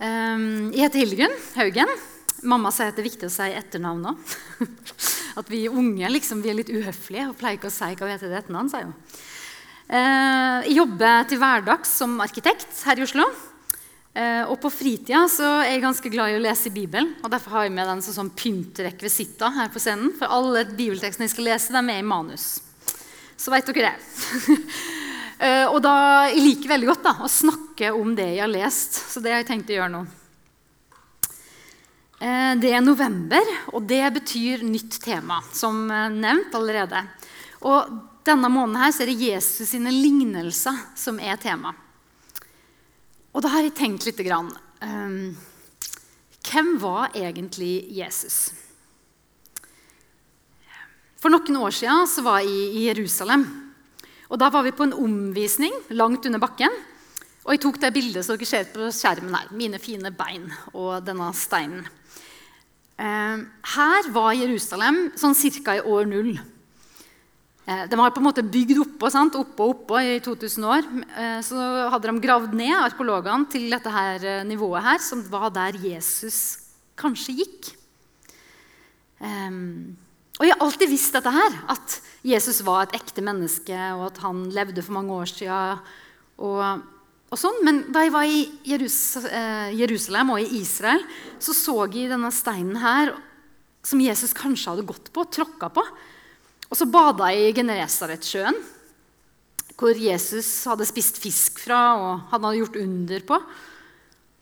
Um, jeg heter Hildegunn Haugen. Mamma sier at det er viktig å si etternavn òg. at vi unge liksom, vi er litt uhøflige og pleier ikke å si hva vi heter til etternavn. Uh, jeg jobber til hverdags som arkitekt her i Oslo. Uh, og på fritida er jeg ganske glad i å lese i Bibelen. og Derfor har jeg med den sånn pyntrekvisitta her på scenen. For alle bibeltekstene jeg skal lese, de er i manus. Så veit dere det. Uh, og da, Jeg liker veldig godt da, å snakke om det jeg har lest, så det har jeg tenkt å gjøre nå. Uh, det er november, og det betyr nytt tema, som uh, nevnt allerede. Og denne måneden her så er det Jesus sine lignelser som er tema. Og da har jeg tenkt litt grann. hvem var egentlig Jesus? For noen år siden så var jeg i Jerusalem. Og Da var vi på en omvisning langt under bakken. Og jeg tok det bildet som dere ser på skjermen her. Mine fine bein og denne steinen. Eh, her var Jerusalem sånn ca. i år null. Eh, de har på en måte bygd oppå sant? oppå oppå i 2000 år. Eh, så hadde de gravd ned arkeologene til dette her nivået her, som var der Jesus kanskje gikk. Um, og jeg har alltid visst dette her, at Jesus var et ekte menneske, og at han levde for mange år siden. Og, og sånn. Men da jeg var i Jerus eh, Jerusalem og i Israel, så så jeg denne steinen her som Jesus kanskje hadde gått på, tråkka på. Og så bada jeg i Genesaretsjøen, hvor Jesus hadde spist fisk fra, og han hadde gjort under på.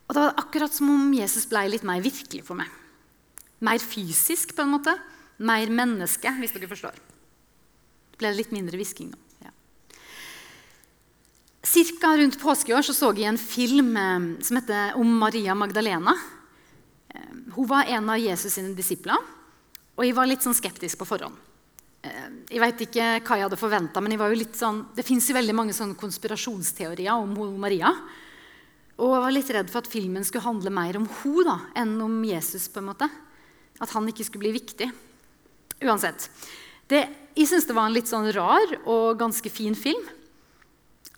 Og det var akkurat som om Jesus ble litt mer virkelig for meg. Mer fysisk, på en måte mer menneske, hvis dere forstår. Det ble litt mindre hvisking nå. Ja. Cirka rundt påskeår så, så jeg en film eh, som heter om Maria Magdalena. Eh, hun var en av Jesus sine disipler, og jeg var litt sånn skeptisk på forhånd. Eh, jeg vet ikke hva jeg hadde forventa, men sånn, det fins veldig mange sånne konspirasjonsteorier om Maria. Og jeg var litt redd for at filmen skulle handle mer om henne enn om Jesus. på en måte. At han ikke skulle bli viktig. Uansett. Det, jeg syns det var en litt sånn rar og ganske fin film.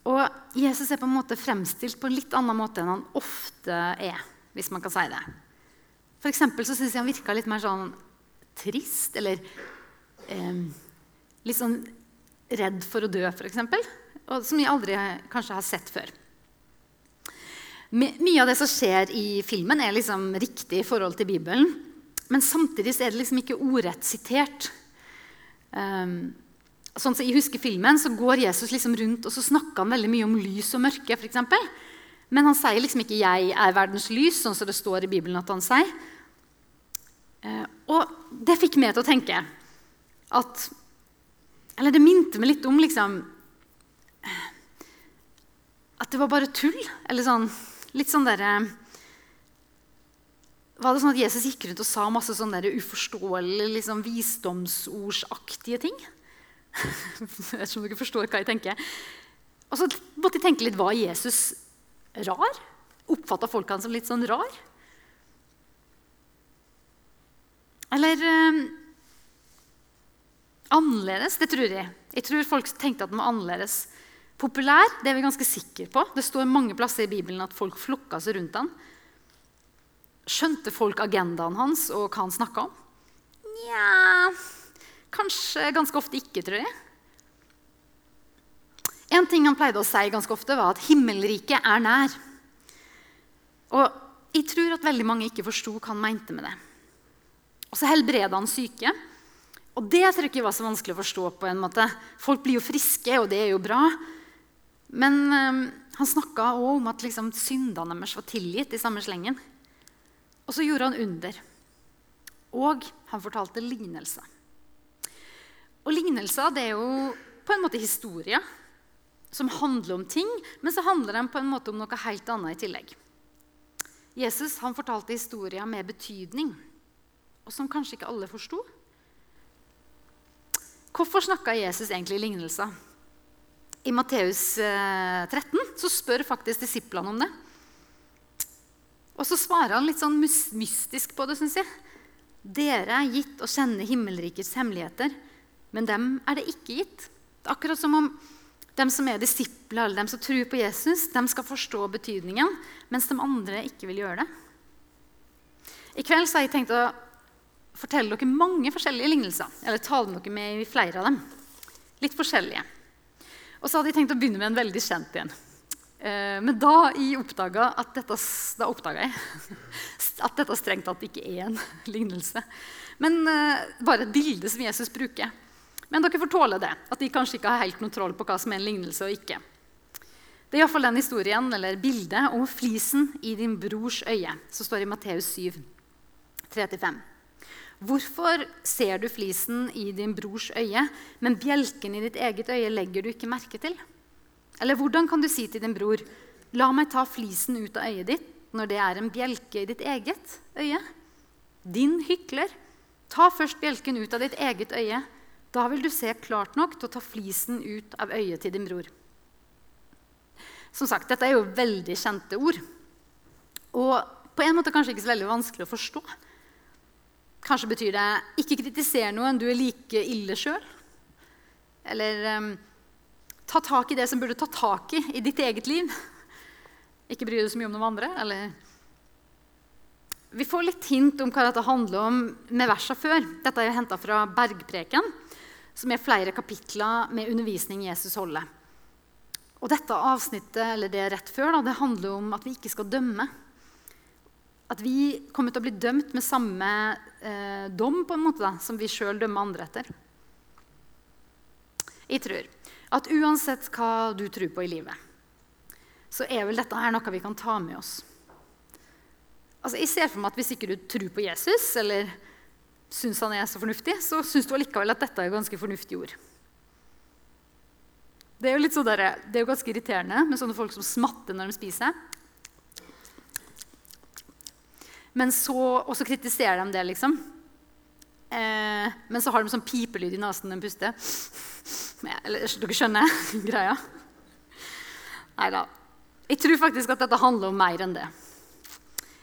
Og Jesus er på en måte fremstilt på en litt annen måte enn han ofte er. hvis man kan si det. For så syns jeg han virka litt mer sånn trist, eller eh, litt sånn redd for å dø, f.eks. Som jeg aldri kanskje har sett før. Mye av det som skjer i filmen, er liksom riktig i forhold til Bibelen. Men samtidig er det liksom ikke ordrett sitert. Um, sånn som jeg husker filmen så går Jesus liksom rundt og så snakker han veldig mye om lys og mørke. For eksempel. Men han sier liksom ikke 'jeg er verdens lys', sånn som det står i Bibelen at han sier. Uh, og det fikk meg til å tenke at Eller det minte meg litt om liksom At det var bare tull. Eller sånn, litt sånn derre var det sånn at Jesus gikk rundt og sa masse sånne uforståelige liksom, visdomsordsaktige ting? jeg vet ikke om dere forstår hva jeg tenker. Og så måtte jeg tenke litt Var Jesus rar? Oppfatta folk han som litt sånn rar? Eller eh, annerledes? Det tror jeg. Jeg tror folk tenkte at den var annerledes. Populær det er vi ganske sikre på. Det står mange plasser i Bibelen at folk flokka seg rundt han. Skjønte folk agendaen hans og hva han snakka om? Nja Kanskje ganske ofte ikke, tror jeg. En ting han pleide å si ganske ofte, var at himmelriket er nær. Og jeg tror at veldig mange ikke forsto hva han mente med det. Og så helbreda han syke. Og det tror jeg ikke var så vanskelig å forstå. på en måte. Folk blir jo friske, og det er jo bra. Men um, han snakka òg om at liksom, syndene deres var tilgitt i samme slengen. Og så gjorde han under. Og han fortalte lignelser. Og lignelser det er jo på en måte historie som handler om ting, men så handler de på en måte om noe helt annet i tillegg. Jesus han fortalte historier med betydning, og som kanskje ikke alle forsto. Hvorfor snakka Jesus egentlig i lignelser? I Matteus 13 eh, så spør faktisk disiplene om det. Og så svarer han litt sånn mystisk på det, syns jeg. Dere er gitt å kjenne himmelrikets hemmeligheter, men dem er det ikke gitt. Det er akkurat som om De som er disipler, eller dem som tror på Jesus, de skal forstå betydningen, mens de andre ikke vil gjøre det. I kveld har jeg tenkt å fortelle dere mange forskjellige lignelser. Eller tale dere med i flere av dem. Litt forskjellige. Og så hadde jeg tenkt å begynne med en veldig kjent en. Eh, men da oppdaga jeg at dette strengt tatt ikke er en lignelse, men eh, bare et bilde som Jesus bruker. Men dere får tåle det, at de kanskje ikke har helt kontroll på hva som er en lignelse og ikke. Det er iallfall den historien, eller bildet om flisen i din brors øye, som står i Matteus 7, 3-5. Hvorfor ser du flisen i din brors øye, men bjelken i ditt eget øye legger du ikke merke til? Eller hvordan kan du si til din bror, 'La meg ta flisen ut av øyet ditt', når det er en bjelke i ditt eget øye? Din hykler, ta først bjelken ut av ditt eget øye. Da vil du se klart nok til å ta flisen ut av øyet til din bror. Som sagt, Dette er jo veldig kjente ord. Og på en måte kanskje ikke så veldig vanskelig å forstå. Kanskje betyr det 'ikke kritiser noen, du er like ille sjøl'. Eller um, Ta tak i det som burde ta tak i i ditt eget liv. Ikke bry deg så mye om noen andre. Eller Vi får litt hint om hva dette handler om med versa før. Dette er henta fra Bergpreken, som er flere kapitler med undervisning Jesus holder. Og dette avsnittet, eller det rett før, da, det handler om at vi ikke skal dømme. At vi kommer til å bli dømt med samme eh, dom på en måte da, som vi sjøl dømmer andre etter. Jeg tror at uansett hva du tror på i livet, så er vel dette her noe vi kan ta med oss. Altså, jeg ser for meg at Hvis ikke du tror på Jesus, eller syns han er så fornuftig, så syns du allikevel at dette er ganske fornuftige ord. Det er jo litt sånn der, det er jo ganske irriterende med sånne folk som smatter når de spiser. Men så, og så kritiserer de det, liksom. Eh, men så har de sånn pipelyd i nesen når de puster. Eller, dere skjønner greia? Nei da. Jeg tror faktisk at dette handler om mer enn det.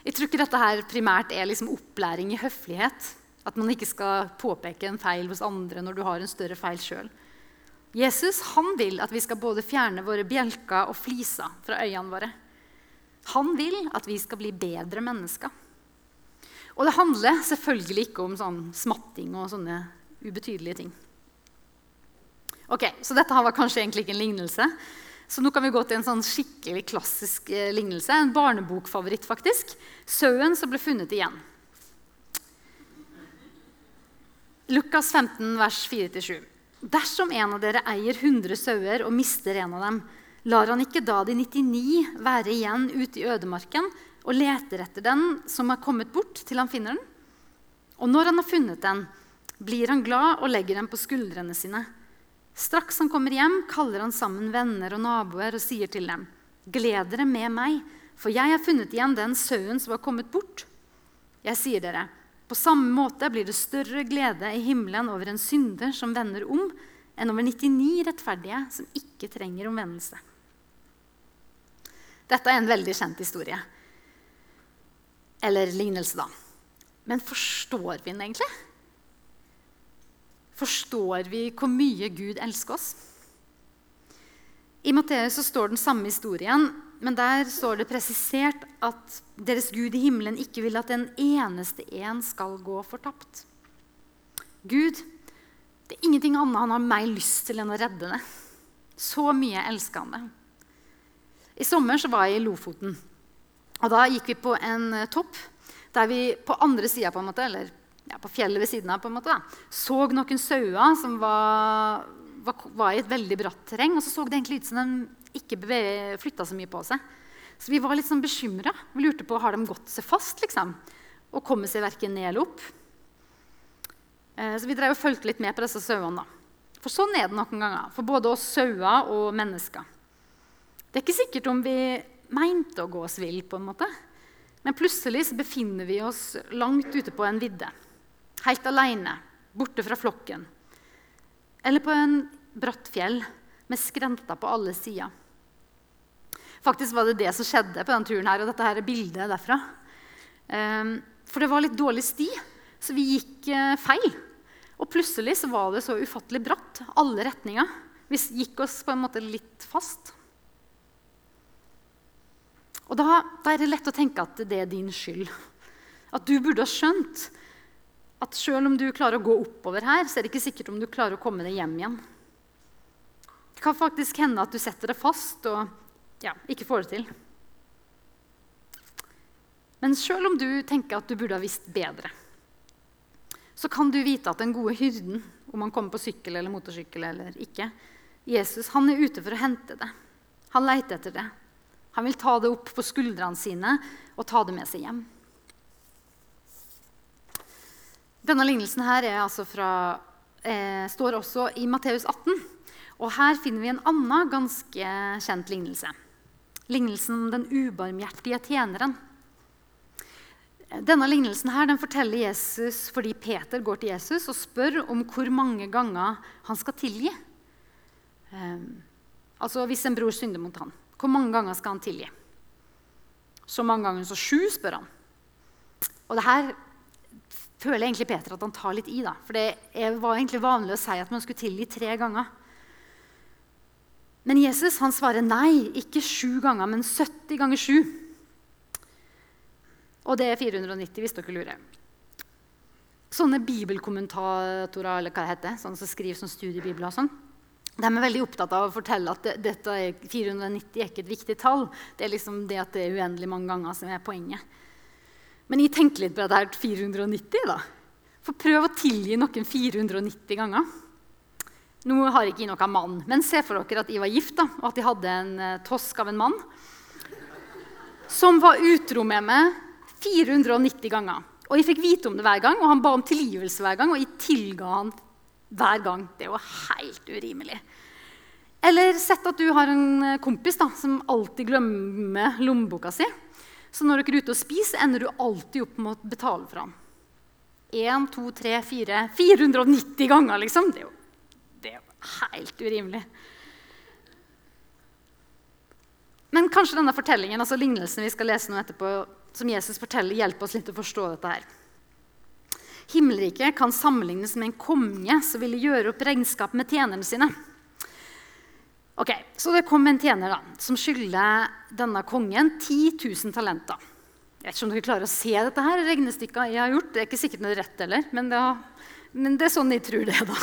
Jeg tror ikke dette her primært er liksom opplæring i høflighet. At man ikke skal påpeke en feil hos andre når du har en større feil sjøl. Jesus han vil at vi skal både fjerne våre bjelker og fliser fra øynene våre. Han vil at vi skal bli bedre mennesker. Og det handler selvfølgelig ikke om sånn smatting og sånne ubetydelige ting. Ok, Så dette var kanskje egentlig ikke en lignelse. Så nå kan vi gå til en sånn skikkelig klassisk eh, lignelse. En barnebokfavoritt, faktisk. Sauen som ble funnet igjen. Lukas 15, vers 4-7. Dersom en av dere eier 100 sauer og mister en av dem, lar han ikke da de 99 være igjen ute i ødemarken og leter etter den som har kommet bort, til han finner den? Og når han har funnet den, blir han glad og legger den på skuldrene sine. Straks han kommer hjem, kaller han sammen venner og naboer og sier til dem.: Gled dere med meg, for jeg har funnet igjen den sauen som har kommet bort. Jeg sier dere, på samme måte blir det større glede i himmelen over en synder som vender om, enn over 99 rettferdige som ikke trenger omvendelse. Dette er en veldig kjent historie. Eller lignelse, da. Men forstår vi den egentlig? Forstår vi hvor mye Gud elsker oss? I Matteus står den samme historien, men der står det presisert at deres Gud i himmelen ikke vil at en eneste en skal gå fortapt. Gud det er ingenting annet han har mer lyst til enn å redde det. Så mye elsker han det. I sommer så var jeg i Lofoten. Og Da gikk vi på en eh, topp der vi på andre sida på, en måte, eller, ja, på fjellet ved siden av på en måte, da, så noen sauer som var, var, var, i et veldig bratt terreng. Og så så det egentlig ut som de ikke flytta så mye på seg. Så vi var litt sånn bekymra. Vi lurte på har de gått seg fast liksom, og kommet seg verken ned eller opp. Eh, så vi drev og fulgte litt med på disse sauene. For sånn er det noen ganger for både oss sauer og mennesker. Det er ikke sikkert om vi mente å gå oss vill, på en måte. Men plutselig befinner vi oss langt ute på en vidde. Helt alene, borte fra flokken. Eller på en bratt fjell med skrenter på alle sider. Faktisk var det det som skjedde på denne turen. her, og dette her er bildet derfra. Um, for det var litt dårlig sti, så vi gikk uh, feil. Og plutselig var det så ufattelig bratt. Alle retninger. Vi gikk oss på en måte litt fast. Og da, da, er det lett å tenke at det er din skyld. At du burde ha skjønt at selv om du klarer å gå oppover her, så er det ikke sikkert om du klarer å komme deg hjem igjen. Det kan faktisk hende at du setter deg fast og ja, ikke får det til. Men selv om du tenker at du burde ha visst bedre, så kan du vite at den gode hyrden, om han kommer på sykkel eller motorsykkel eller ikke, Jesus han er ute for å hente det. Han leiter etter det. Han vil ta det opp på skuldrene sine og ta det med seg hjem. Denne lignelsen her altså fra, eh, står også i Matteus 18. Og her finner vi en annen ganske kjent lignelse. Lignelsen om den ubarmhjertige tjeneren. Denne lignelsen her, den forteller Jesus fordi Peter går til Jesus og spør om hvor mange ganger han skal tilgi. Eh, altså hvis en bror synder mot han, hvor mange ganger skal han tilgi? Så mange ganger så sju, spør han. Og det her føler jeg egentlig Peter at han tar litt i. da, For det var egentlig vanlig å si at man skulle tilgi tre ganger. Men Jesus han svarer nei, ikke sju ganger, men 70 ganger sju. Og det er 490, hvis dere lurer. Sånne bibelkommentatorer eller hva det heter, sånne som skriver sånn studiebibler, og sånn, de er veldig opptatt av å fortelle at dette er 490 er ikke et viktig tall. Det er liksom det at det er uendelig mange ganger som er poenget. Men jeg tenker litt på det er 490. da. For prøv å tilgi noen 490 ganger. Nå har ikke jeg noen mann, men se for dere at jeg var gift da, og at jeg hadde en uh, tosk av en mann som var utro med meg 490 ganger. Og jeg fikk vite om det hver gang, og han ba om tilgivelse hver gang. Og jeg tilga han hver gang. Det er jo helt urimelig. Eller sett at du har en eh, kompis da, som alltid glemmer lommeboka si. Så når dere er ute og spiser, ender du alltid opp med å betale for ham. 1, 2, 3, 4 490 ganger, liksom. Det er jo, det er jo helt urimelig. Men kanskje denne fortellingen, altså lignelsen vi skal lese nå etterpå, som Jesus forteller, hjelper oss litt å forstå dette her. Himmelriket kan sammenlignes med en konge som ville gjøre opp regnskap med tjenerne sine. Ok, Så det kom en tjener da, som skylder denne kongen 10 000 talenter. Jeg vet ikke om dere klarer å se dette her, regnestykket jeg har gjort. Det er ikke sikkert noe rett heller, men, men, det er sånn jeg tror det. da.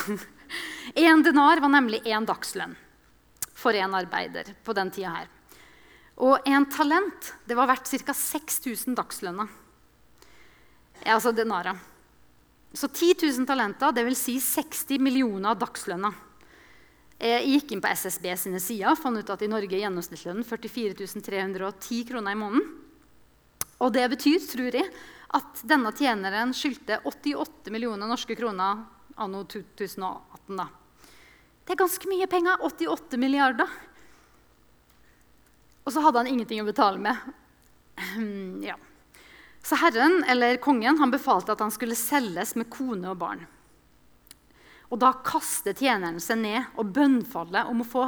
En denar var nemlig én dagslønn for en arbeider på den tida her. Og en talent det var verdt ca. 6000 dagslønner. Ja, altså denarer. Så 10 000 talenter, dvs. Si 60 millioner dagslønner. Jeg gikk inn på SSB sine sider og fant ut at i Norge er gjennomsnittslønnen 44 310 kroner i måneden. Og det betyr, tror jeg, at denne tjeneren skyldte 88 millioner norske kroner anno 2018. Da. Det er ganske mye penger. 88 milliarder. Og så hadde han ingenting å betale med. Ja. Så herren, eller kongen, han befalte at han skulle selges med kone og barn. Og da kaster tjeneren seg ned og bønnfaller om å få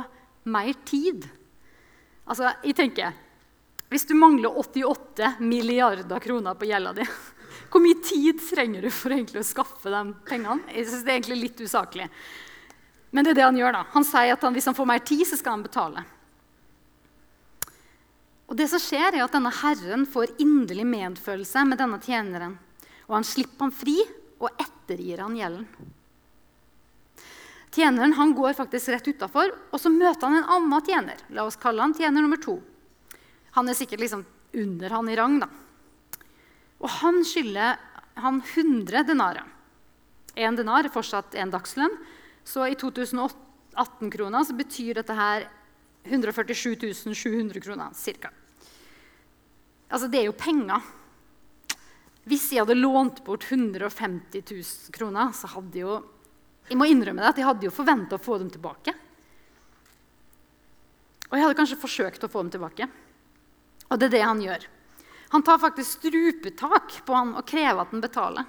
mer tid. Altså, jeg tenker, Hvis du mangler 88 milliarder kroner på gjelda di, hvor mye tid trenger du for å skaffe de pengene? Jeg synes Det er egentlig litt usaklig. Men det er det han gjør. da. Han sier at han, hvis han får mer tid, så skal han betale. Og det som skjer er at denne Herren får inderlig medfølelse med denne tjeneren. Og han slipper han fri og ettergir han gjelden. Tjeneren han går faktisk rett utafor, og så møter han en annen tjener. La oss kalle han tjener nummer to. Han er sikkert liksom under han i rang. da. Og han skylder han 100 denarer. Én denar er fortsatt en dagslønn. Så i 2018-kroner betyr dette her 147 700 kroner ca. Altså, det er jo penger. Hvis jeg hadde lånt bort 150 000 kroner, så hadde jo Jeg må innrømme det, at jeg hadde jo forventa å få dem tilbake. Og jeg hadde kanskje forsøkt å få dem tilbake. Og det er det han gjør. Han tar faktisk strupetak på han og krever at han betaler.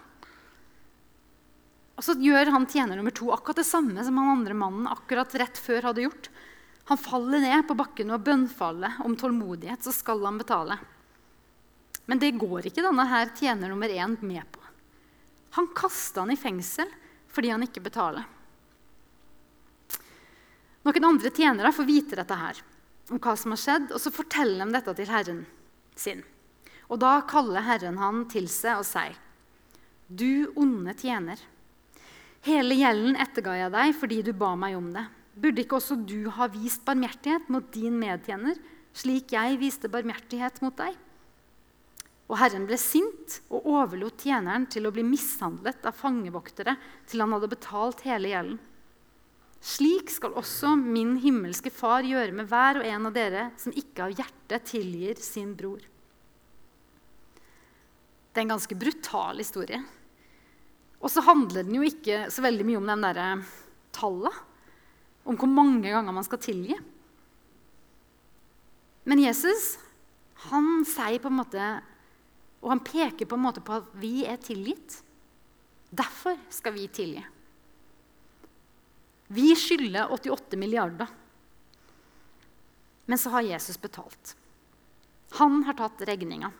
Og så gjør han tjener nummer to akkurat det samme som han andre mannen akkurat rett før hadde gjort. Han faller ned på bakken og bønnfaller om tålmodighet, så skal han betale. Men det går ikke denne her tjener nummer én med på. Han kaster han i fengsel fordi han ikke betaler. Noen andre tjenere får vite dette her, om hva som har skjedd, og så forteller de dette til herren sin. Og Da kaller Herren han til seg og sier, 'Du onde tjener.' Hele gjelden etterga jeg deg fordi du ba meg om det. Burde ikke også du ha vist barmhjertighet mot din medtjener, slik jeg viste barmhjertighet mot deg? Og Herren ble sint og overlot tjeneren til å bli mishandlet av fangevoktere til han hadde betalt hele gjelden. Slik skal også min himmelske Far gjøre med hver og en av dere som ikke av hjerte tilgir sin bror. Det er en ganske brutal historie. Og så handler den jo ikke så veldig mye om den derre tallet. Om hvor mange ganger man skal tilgi. Men Jesus han sier på en måte og han peker på en måte på at vi er tilgitt. Derfor skal vi tilgi. Vi skylder 88 milliarder. Men så har Jesus betalt. Han har tatt regninga.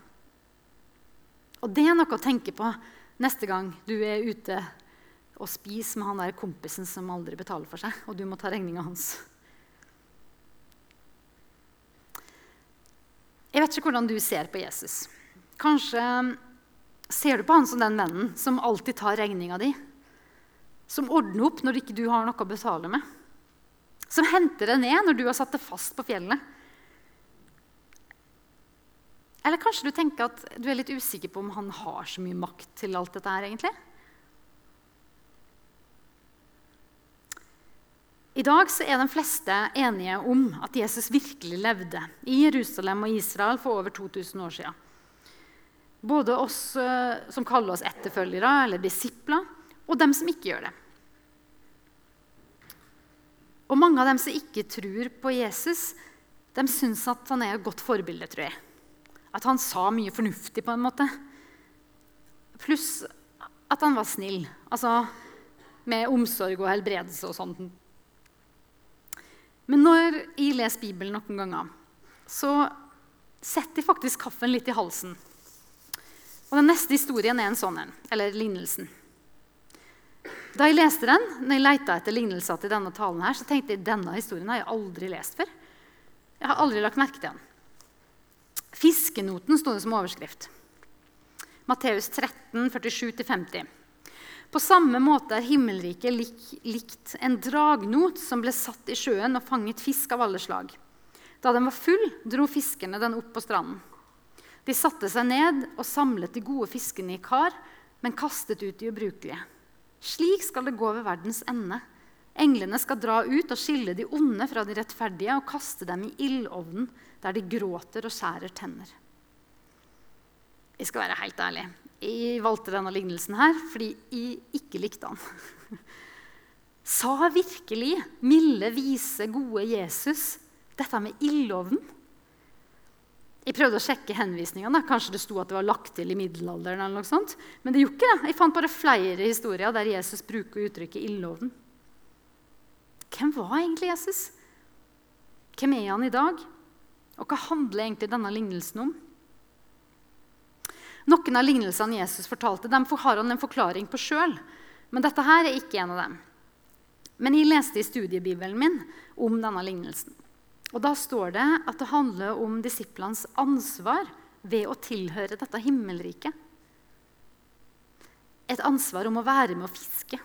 Og det er noe å tenke på neste gang du er ute og spiser med han der kompisen som aldri betaler for seg, og du må ta regninga hans. Jeg vet ikke hvordan du ser på Jesus. Kanskje ser du på han som den vennen som alltid tar regninga di. Som ordner opp når ikke du har noe å betale med. Som henter deg ned når du har satt deg fast på fjellet. Eller kanskje du tenker at du er litt usikker på om han har så mye makt til alt dette her, egentlig? I dag er de fleste enige om at Jesus virkelig levde i Jerusalem og Israel for over 2000 år siden. Både oss eh, som kaller oss etterfølgere eller disipler, og dem som ikke gjør det. Og mange av dem som ikke tror på Jesus, de syns at han er et godt forbilde. tror jeg. At han sa mye fornuftig på en måte. Pluss at han var snill. Altså med omsorg og helbredelse og sånt. Men når jeg leser Bibelen noen ganger, så setter jeg faktisk kaffen litt i halsen og Den neste historien er en sånn en, eller lignelsen. Da jeg leste den, når jeg leita etter lignelser til denne talen, her, så tenkte jeg denne historien har jeg aldri lest før. Jeg har aldri lagt merke til den. Fiskenoten sto det som overskrift. Matteus 13, 47-50. På samme måte er himmelriket lik, likt en dragnot som ble satt i sjøen og fanget fisk av alle slag. Da den var full, dro fiskerne den opp på stranden. De satte seg ned og samlet de gode fiskene i kar, men kastet ut de ubrukelige. Slik skal det gå ved verdens ende. Englene skal dra ut og skille de onde fra de rettferdige og kaste dem i ildovnen, der de gråter og skjærer tenner. Jeg skal være helt ærlig. Jeg valgte denne lignelsen her fordi jeg ikke likte den. Sa virkelig milde, vise, gode Jesus dette med ildovnen? Jeg prøvde å sjekke henvisningene. Kanskje det sto at det var lagt til i middelalderen. eller noe sånt. Men det gjorde ikke det. Jeg fant bare flere historier der Jesus bruker uttrykket 'ildloven'. Hvem var egentlig Jesus? Hvem er han i dag? Og hva handler egentlig denne lignelsen om? Noen av lignelsene Jesus fortalte, dem har han en forklaring på sjøl. Men dette her er ikke en av dem. Men jeg leste i studiebibelen min om denne lignelsen. Og Da står det at det handler om disiplenes ansvar ved å tilhøre dette himmelriket. Et ansvar om å være med å fiske.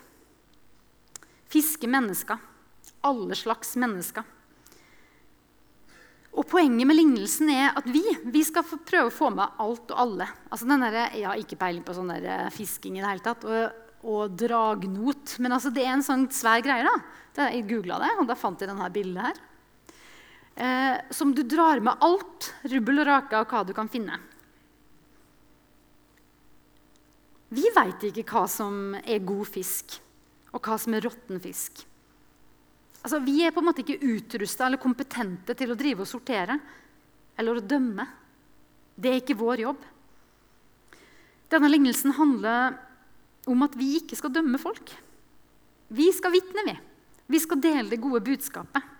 Fiske mennesker. Alle slags mennesker. Og Poenget med lignelsen er at vi, vi skal prøve å få med alt og alle. Altså den der, Jeg har ikke peiling på sånn der eh, fisking i det hele tatt. Og, og dragnot. Men altså, det er en sånn svær greie. da. Jeg googla det, og da fant jeg denne bildet her eh, som du drar med alt rubbel og rake av hva du kan finne. Vi veit ikke hva som er god fisk, og hva som er råtten fisk. Altså, vi er på en måte ikke utrusta eller kompetente til å drive og sortere eller å dømme. Det er ikke vår jobb. Denne lignelsen handler om at vi ikke skal dømme folk. Vi skal vitne, vi. Vi skal dele det gode budskapet.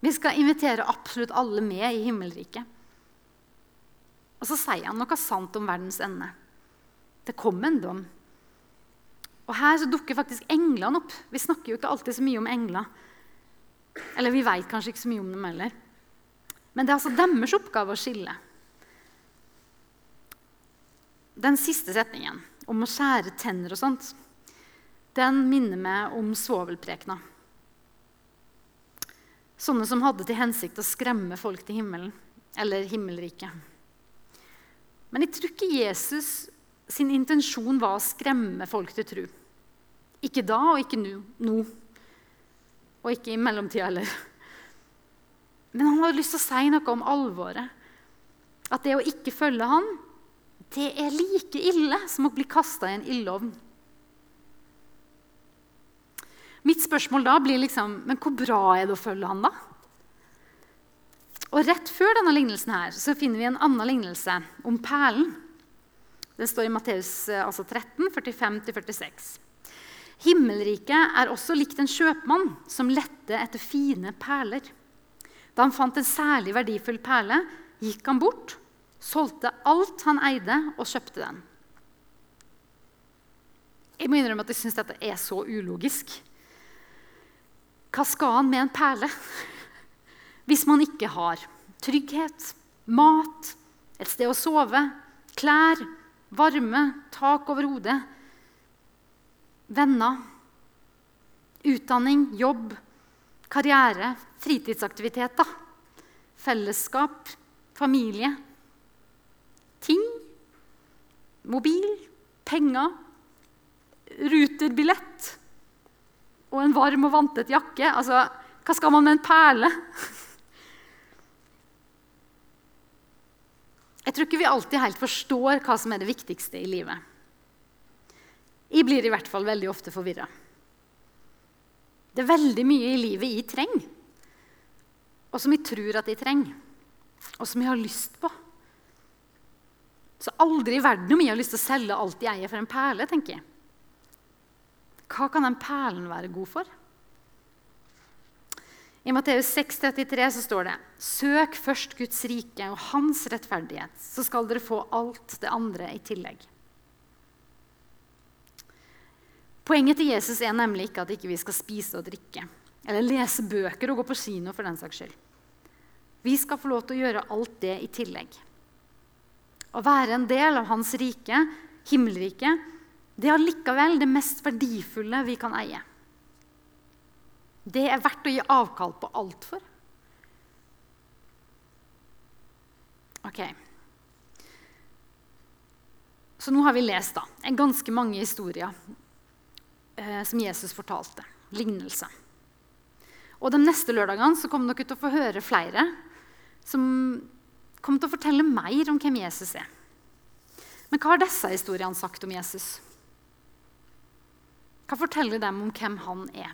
Vi skal invitere absolutt alle med i himmelriket. Og så sier han noe sant om verdens ende. Det kom en dom. Og her dukker faktisk englene opp. Vi snakker jo ikke alltid så mye om engler. Eller vi veit kanskje ikke så mye om dem heller. Men det er altså deres oppgave å skille. Den siste setningen, om å skjære tenner og sånt, den minner meg om svovelprekena. Sånne som hadde til hensikt å skremme folk til himmelen, eller himmelriket. Men jeg tror ikke Jesus sin intensjon var å skremme folk til tro. Ikke da og ikke nå. Og ikke i mellomtida heller. Men han hadde lyst til å si noe om alvoret. At det å ikke følge han, det er like ille som å bli kasta i en ildovn. Mitt spørsmål da blir liksom Men hvor bra er det å følge han, da? Og Rett før denne lignelsen her, så finner vi en annen lignelse om perlen. Den står i Matteus eh, altså 13, 45-46. Himmelriket er også likt en kjøpmann som lette etter fine perler. Da han fant en særlig verdifull perle, gikk han bort, solgte alt han eide, og kjøpte den. Jeg må innrømme at jeg syns dette er så ulogisk. Hva skal han med en perle. Hvis man ikke har trygghet, mat, et sted å sove, klær, varme, tak over hodet, venner, utdanning, jobb, karriere, fritidsaktiviteter, fellesskap, familie, ting, mobil, penger, ruterbillett og en varm og vantet jakke. Altså, hva skal man med en perle? Jeg tror ikke vi alltid helt forstår hva som er det viktigste i livet. Jeg blir i hvert fall veldig ofte forvirra. Det er veldig mye i livet jeg trenger, og som jeg tror at jeg trenger, og som jeg har lyst på. Så aldri i verden om jeg har lyst til å selge alt jeg eier, for en perle. tenker jeg. Hva kan den perlen være god for? I Matteus 6,33 så står det Søk først Guds rike og hans rettferdighet, så skal dere få alt det andre i tillegg. Poenget til Jesus er nemlig ikke at ikke vi skal spise og drikke eller lese bøker og gå på kino. for den saks skyld. Vi skal få lov til å gjøre alt det i tillegg. Å være en del av hans rike, himmelriket, det er allikevel det mest verdifulle vi kan eie. Det er verdt å gi avkall på alt for. Ok. Så nå har vi lest da, ganske mange historier eh, som Jesus fortalte. Lignelse. Og De neste lørdagene så kommer dere til å få høre flere som kommer til å fortelle mer om hvem Jesus er. Men hva har disse historiene sagt om Jesus? Hva forteller dem om hvem han er?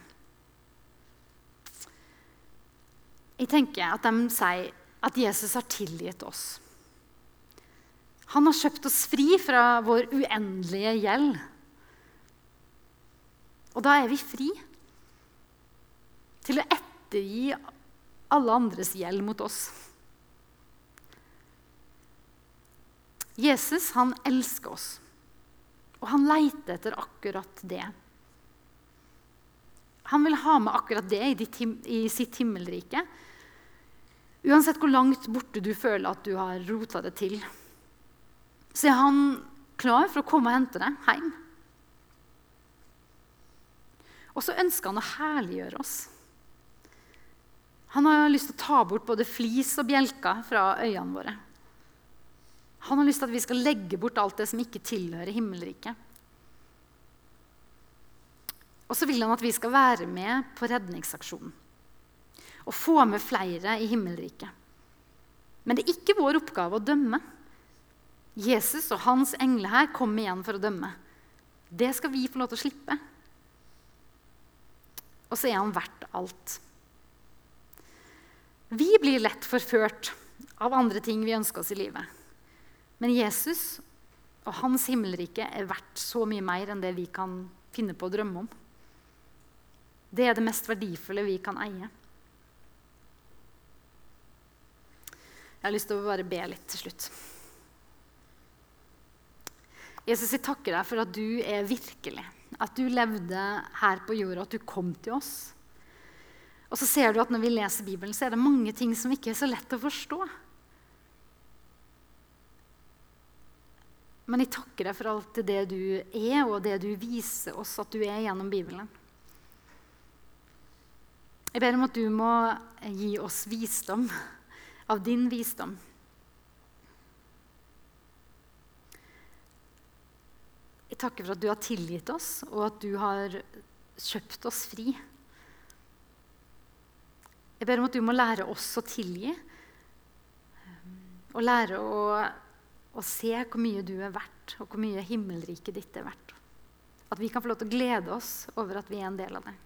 Jeg tenker at de sier at Jesus har tilgitt oss. Han har kjøpt oss fri fra vår uendelige gjeld. Og da er vi fri til å ettergi alle andres gjeld mot oss. Jesus han elsker oss, og han leiter etter akkurat det. Han vil ha med akkurat det i, ditt, i sitt himmelrike. Uansett hvor langt borte du føler at du har rota det til, så er han klar for å komme og hente deg hjem. Og så ønsker han å herliggjøre oss. Han har lyst til å ta bort både flis og bjelker fra øynene våre. Han har lyst til at vi skal legge bort alt det som ikke tilhører himmelriket. Og så vil han at vi skal være med på redningsaksjonen. Og få med flere i himmelriket. Men det er ikke vår oppgave å dømme. Jesus og hans engler her kommer igjen for å dømme. Det skal vi få lov til å slippe. Og så er han verdt alt. Vi blir lett forført av andre ting vi ønsker oss i livet. Men Jesus og hans himmelrike er verdt så mye mer enn det vi kan finne på å drømme om. Det er det mest verdifulle vi kan eie. Jeg har lyst til å bare be litt til slutt. Jesus, jeg takker deg for at du er virkelig. At du levde her på jorda, at du kom til oss. Og så ser du at når vi leser Bibelen, så er det mange ting som ikke er så lett å forstå. Men jeg takker deg for alt det du er, og det du viser oss at du er gjennom Bibelen. Jeg ber om at du må gi oss visdom, av din visdom. Jeg takker for at du har tilgitt oss, og at du har kjøpt oss fri. Jeg ber om at du må lære oss å tilgi, og lære å, å se hvor mye du er verdt, og hvor mye himmelriket ditt er verdt. At vi kan få lov til å glede oss over at vi er en del av det.